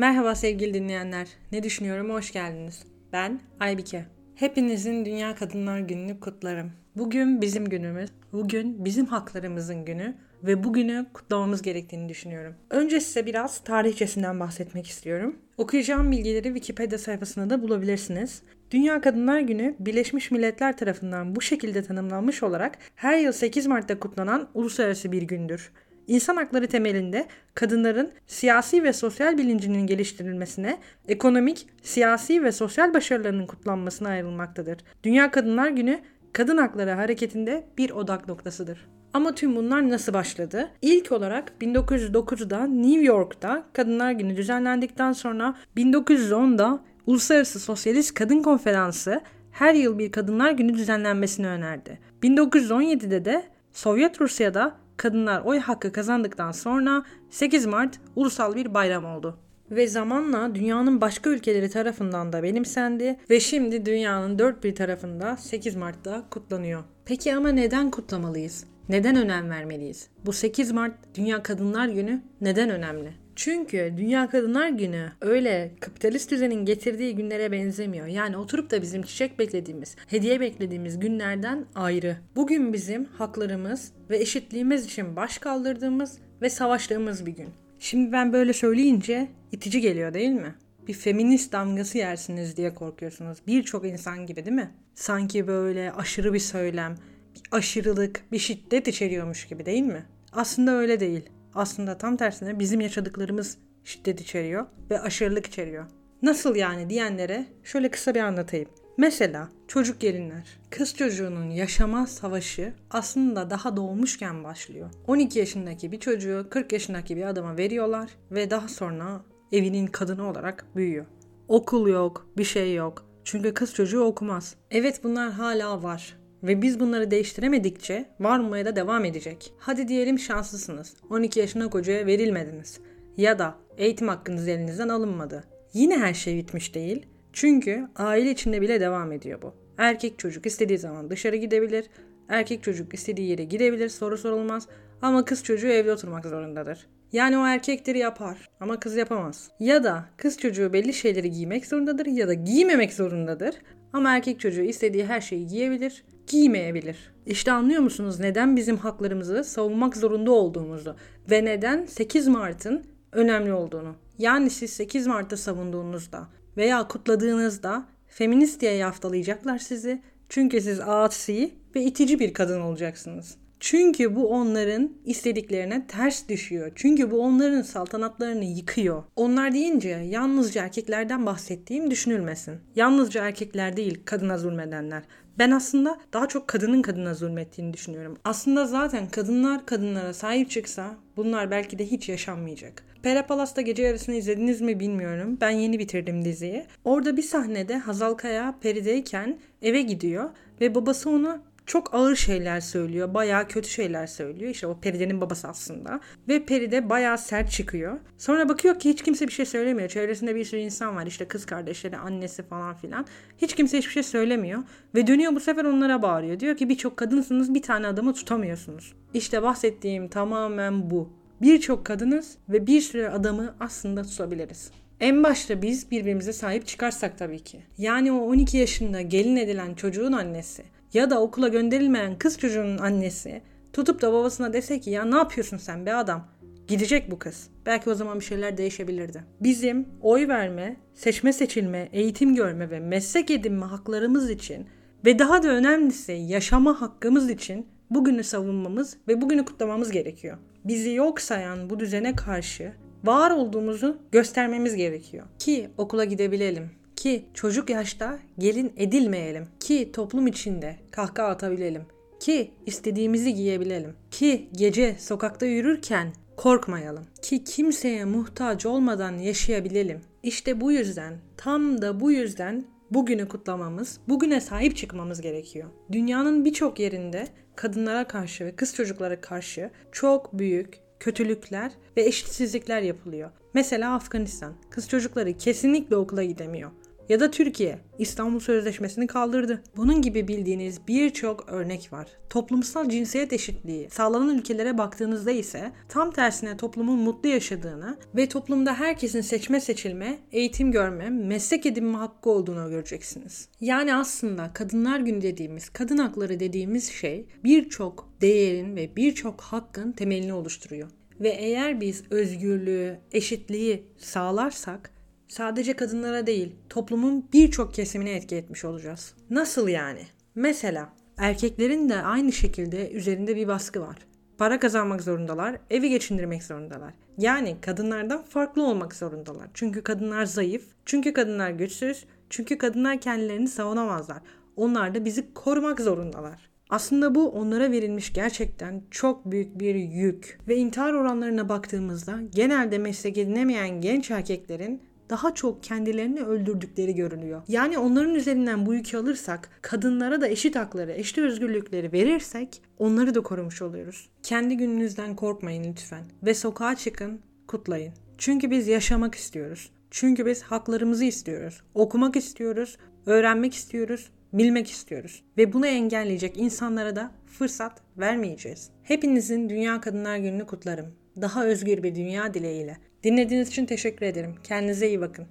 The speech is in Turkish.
Merhaba sevgili dinleyenler. Ne düşünüyorum? Hoş geldiniz. Ben Aybike. Hepinizin Dünya Kadınlar Günü'nü kutlarım. Bugün bizim günümüz. Bugün bizim haklarımızın günü ve bugünü kutlamamız gerektiğini düşünüyorum. Önce size biraz tarihçesinden bahsetmek istiyorum. Okuyacağım bilgileri Wikipedia sayfasında da bulabilirsiniz. Dünya Kadınlar Günü Birleşmiş Milletler tarafından bu şekilde tanımlanmış olarak her yıl 8 Mart'ta kutlanan uluslararası bir gündür. İnsan hakları temelinde kadınların siyasi ve sosyal bilincinin geliştirilmesine, ekonomik, siyasi ve sosyal başarılarının kutlanmasına ayrılmaktadır. Dünya Kadınlar Günü kadın hakları hareketinde bir odak noktasıdır. Ama tüm bunlar nasıl başladı? İlk olarak 1909'da New York'ta Kadınlar Günü düzenlendikten sonra 1910'da Uluslararası Sosyalist Kadın Konferansı her yıl bir Kadınlar Günü düzenlenmesini önerdi. 1917'de de Sovyet Rusya'da kadınlar oy hakkı kazandıktan sonra 8 Mart ulusal bir bayram oldu. Ve zamanla dünyanın başka ülkeleri tarafından da benimsendi ve şimdi dünyanın dört bir tarafında 8 Mart'ta kutlanıyor. Peki ama neden kutlamalıyız? Neden önem vermeliyiz? Bu 8 Mart Dünya Kadınlar Günü neden önemli? Çünkü Dünya Kadınlar Günü öyle kapitalist düzenin getirdiği günlere benzemiyor. Yani oturup da bizim çiçek beklediğimiz, hediye beklediğimiz günlerden ayrı. Bugün bizim haklarımız ve eşitliğimiz için baş kaldırdığımız ve savaştığımız bir gün. Şimdi ben böyle söyleyince itici geliyor değil mi? Bir feminist damgası yersiniz diye korkuyorsunuz. Birçok insan gibi değil mi? Sanki böyle aşırı bir söylem, bir aşırılık, bir şiddet içeriyormuş gibi değil mi? Aslında öyle değil. Aslında tam tersine bizim yaşadıklarımız şiddet içeriyor ve aşırılık içeriyor. Nasıl yani diyenlere şöyle kısa bir anlatayım. Mesela çocuk gelinler. Kız çocuğunun yaşama savaşı aslında daha doğmuşken başlıyor. 12 yaşındaki bir çocuğu 40 yaşındaki bir adama veriyorlar ve daha sonra evinin kadını olarak büyüyor. Okul yok, bir şey yok. Çünkü kız çocuğu okumaz. Evet bunlar hala var. Ve biz bunları değiştiremedikçe varmaya da devam edecek. Hadi diyelim şanslısınız. 12 yaşına kocaya verilmediniz. Ya da eğitim hakkınız elinizden alınmadı. Yine her şey bitmiş değil. Çünkü aile içinde bile devam ediyor bu. Erkek çocuk istediği zaman dışarı gidebilir. Erkek çocuk istediği yere gidebilir soru sorulmaz. Ama kız çocuğu evde oturmak zorundadır. Yani o erkekleri yapar ama kız yapamaz. Ya da kız çocuğu belli şeyleri giymek zorundadır ya da giymemek zorundadır. Ama erkek çocuğu istediği her şeyi giyebilir, giymeyebilir. İşte anlıyor musunuz neden bizim haklarımızı savunmak zorunda olduğumuzu ve neden 8 Mart'ın önemli olduğunu. Yani siz 8 Mart'ta savunduğunuzda veya kutladığınızda feminist diye yaftalayacaklar sizi. Çünkü siz asi ve itici bir kadın olacaksınız. Çünkü bu onların istediklerine ters düşüyor. Çünkü bu onların saltanatlarını yıkıyor. Onlar deyince yalnızca erkeklerden bahsettiğim düşünülmesin. Yalnızca erkekler değil kadına zulmedenler. Ben aslında daha çok kadının kadına zulmettiğini düşünüyorum. Aslında zaten kadınlar kadınlara sahip çıksa bunlar belki de hiç yaşanmayacak. Pera Palas'ta gece yarısını izlediniz mi bilmiyorum. Ben yeni bitirdim diziyi. Orada bir sahnede Hazal Kaya Peri'deyken eve gidiyor ve babası ona çok ağır şeyler söylüyor. Bayağı kötü şeyler söylüyor. İşte o Peride'nin babası aslında. Ve Peride bayağı sert çıkıyor. Sonra bakıyor ki hiç kimse bir şey söylemiyor. Çevresinde bir sürü insan var. İşte kız kardeşleri, annesi falan filan. Hiç kimse hiçbir şey söylemiyor. Ve dönüyor bu sefer onlara bağırıyor. Diyor ki birçok kadınsınız bir tane adamı tutamıyorsunuz. İşte bahsettiğim tamamen bu. Birçok kadınız ve bir sürü adamı aslında tutabiliriz. En başta biz birbirimize sahip çıkarsak tabii ki. Yani o 12 yaşında gelin edilen çocuğun annesi ya da okula gönderilmeyen kız çocuğunun annesi tutup da babasına dese ki ya ne yapıyorsun sen be adam? Gidecek bu kız. Belki o zaman bir şeyler değişebilirdi. Bizim oy verme, seçme seçilme, eğitim görme ve meslek edinme haklarımız için ve daha da önemlisi yaşama hakkımız için bugünü savunmamız ve bugünü kutlamamız gerekiyor. Bizi yok sayan bu düzene karşı var olduğumuzu göstermemiz gerekiyor. Ki okula gidebilelim, ki çocuk yaşta gelin edilmeyelim. Ki toplum içinde kahkaha atabilelim. Ki istediğimizi giyebilelim. Ki gece sokakta yürürken korkmayalım. Ki kimseye muhtaç olmadan yaşayabilelim. İşte bu yüzden, tam da bu yüzden bugünü kutlamamız, bugüne sahip çıkmamız gerekiyor. Dünyanın birçok yerinde kadınlara karşı ve kız çocuklara karşı çok büyük kötülükler ve eşitsizlikler yapılıyor. Mesela Afganistan. Kız çocukları kesinlikle okula gidemiyor. Ya da Türkiye İstanbul Sözleşmesi'ni kaldırdı. Bunun gibi bildiğiniz birçok örnek var. Toplumsal cinsiyet eşitliği sağlanan ülkelere baktığınızda ise tam tersine toplumun mutlu yaşadığını ve toplumda herkesin seçme seçilme, eğitim görme, meslek edinme hakkı olduğunu göreceksiniz. Yani aslında Kadınlar Günü dediğimiz, kadın hakları dediğimiz şey birçok değerin ve birçok hakkın temelini oluşturuyor. Ve eğer biz özgürlüğü, eşitliği sağlarsak sadece kadınlara değil toplumun birçok kesimine etki etmiş olacağız. Nasıl yani? Mesela erkeklerin de aynı şekilde üzerinde bir baskı var. Para kazanmak zorundalar, evi geçindirmek zorundalar. Yani kadınlardan farklı olmak zorundalar. Çünkü kadınlar zayıf, çünkü kadınlar güçsüz, çünkü kadınlar kendilerini savunamazlar. Onlar da bizi korumak zorundalar. Aslında bu onlara verilmiş gerçekten çok büyük bir yük. Ve intihar oranlarına baktığımızda genelde meslek edinemeyen genç erkeklerin daha çok kendilerini öldürdükleri görünüyor. Yani onların üzerinden bu yükü alırsak, kadınlara da eşit hakları, eşit özgürlükleri verirsek onları da korumuş oluyoruz. Kendi gününüzden korkmayın lütfen ve sokağa çıkın, kutlayın. Çünkü biz yaşamak istiyoruz. Çünkü biz haklarımızı istiyoruz. Okumak istiyoruz, öğrenmek istiyoruz, bilmek istiyoruz. Ve bunu engelleyecek insanlara da fırsat vermeyeceğiz. Hepinizin Dünya Kadınlar Günü'nü kutlarım. Daha özgür bir dünya dileğiyle. Dinlediğiniz için teşekkür ederim. Kendinize iyi bakın.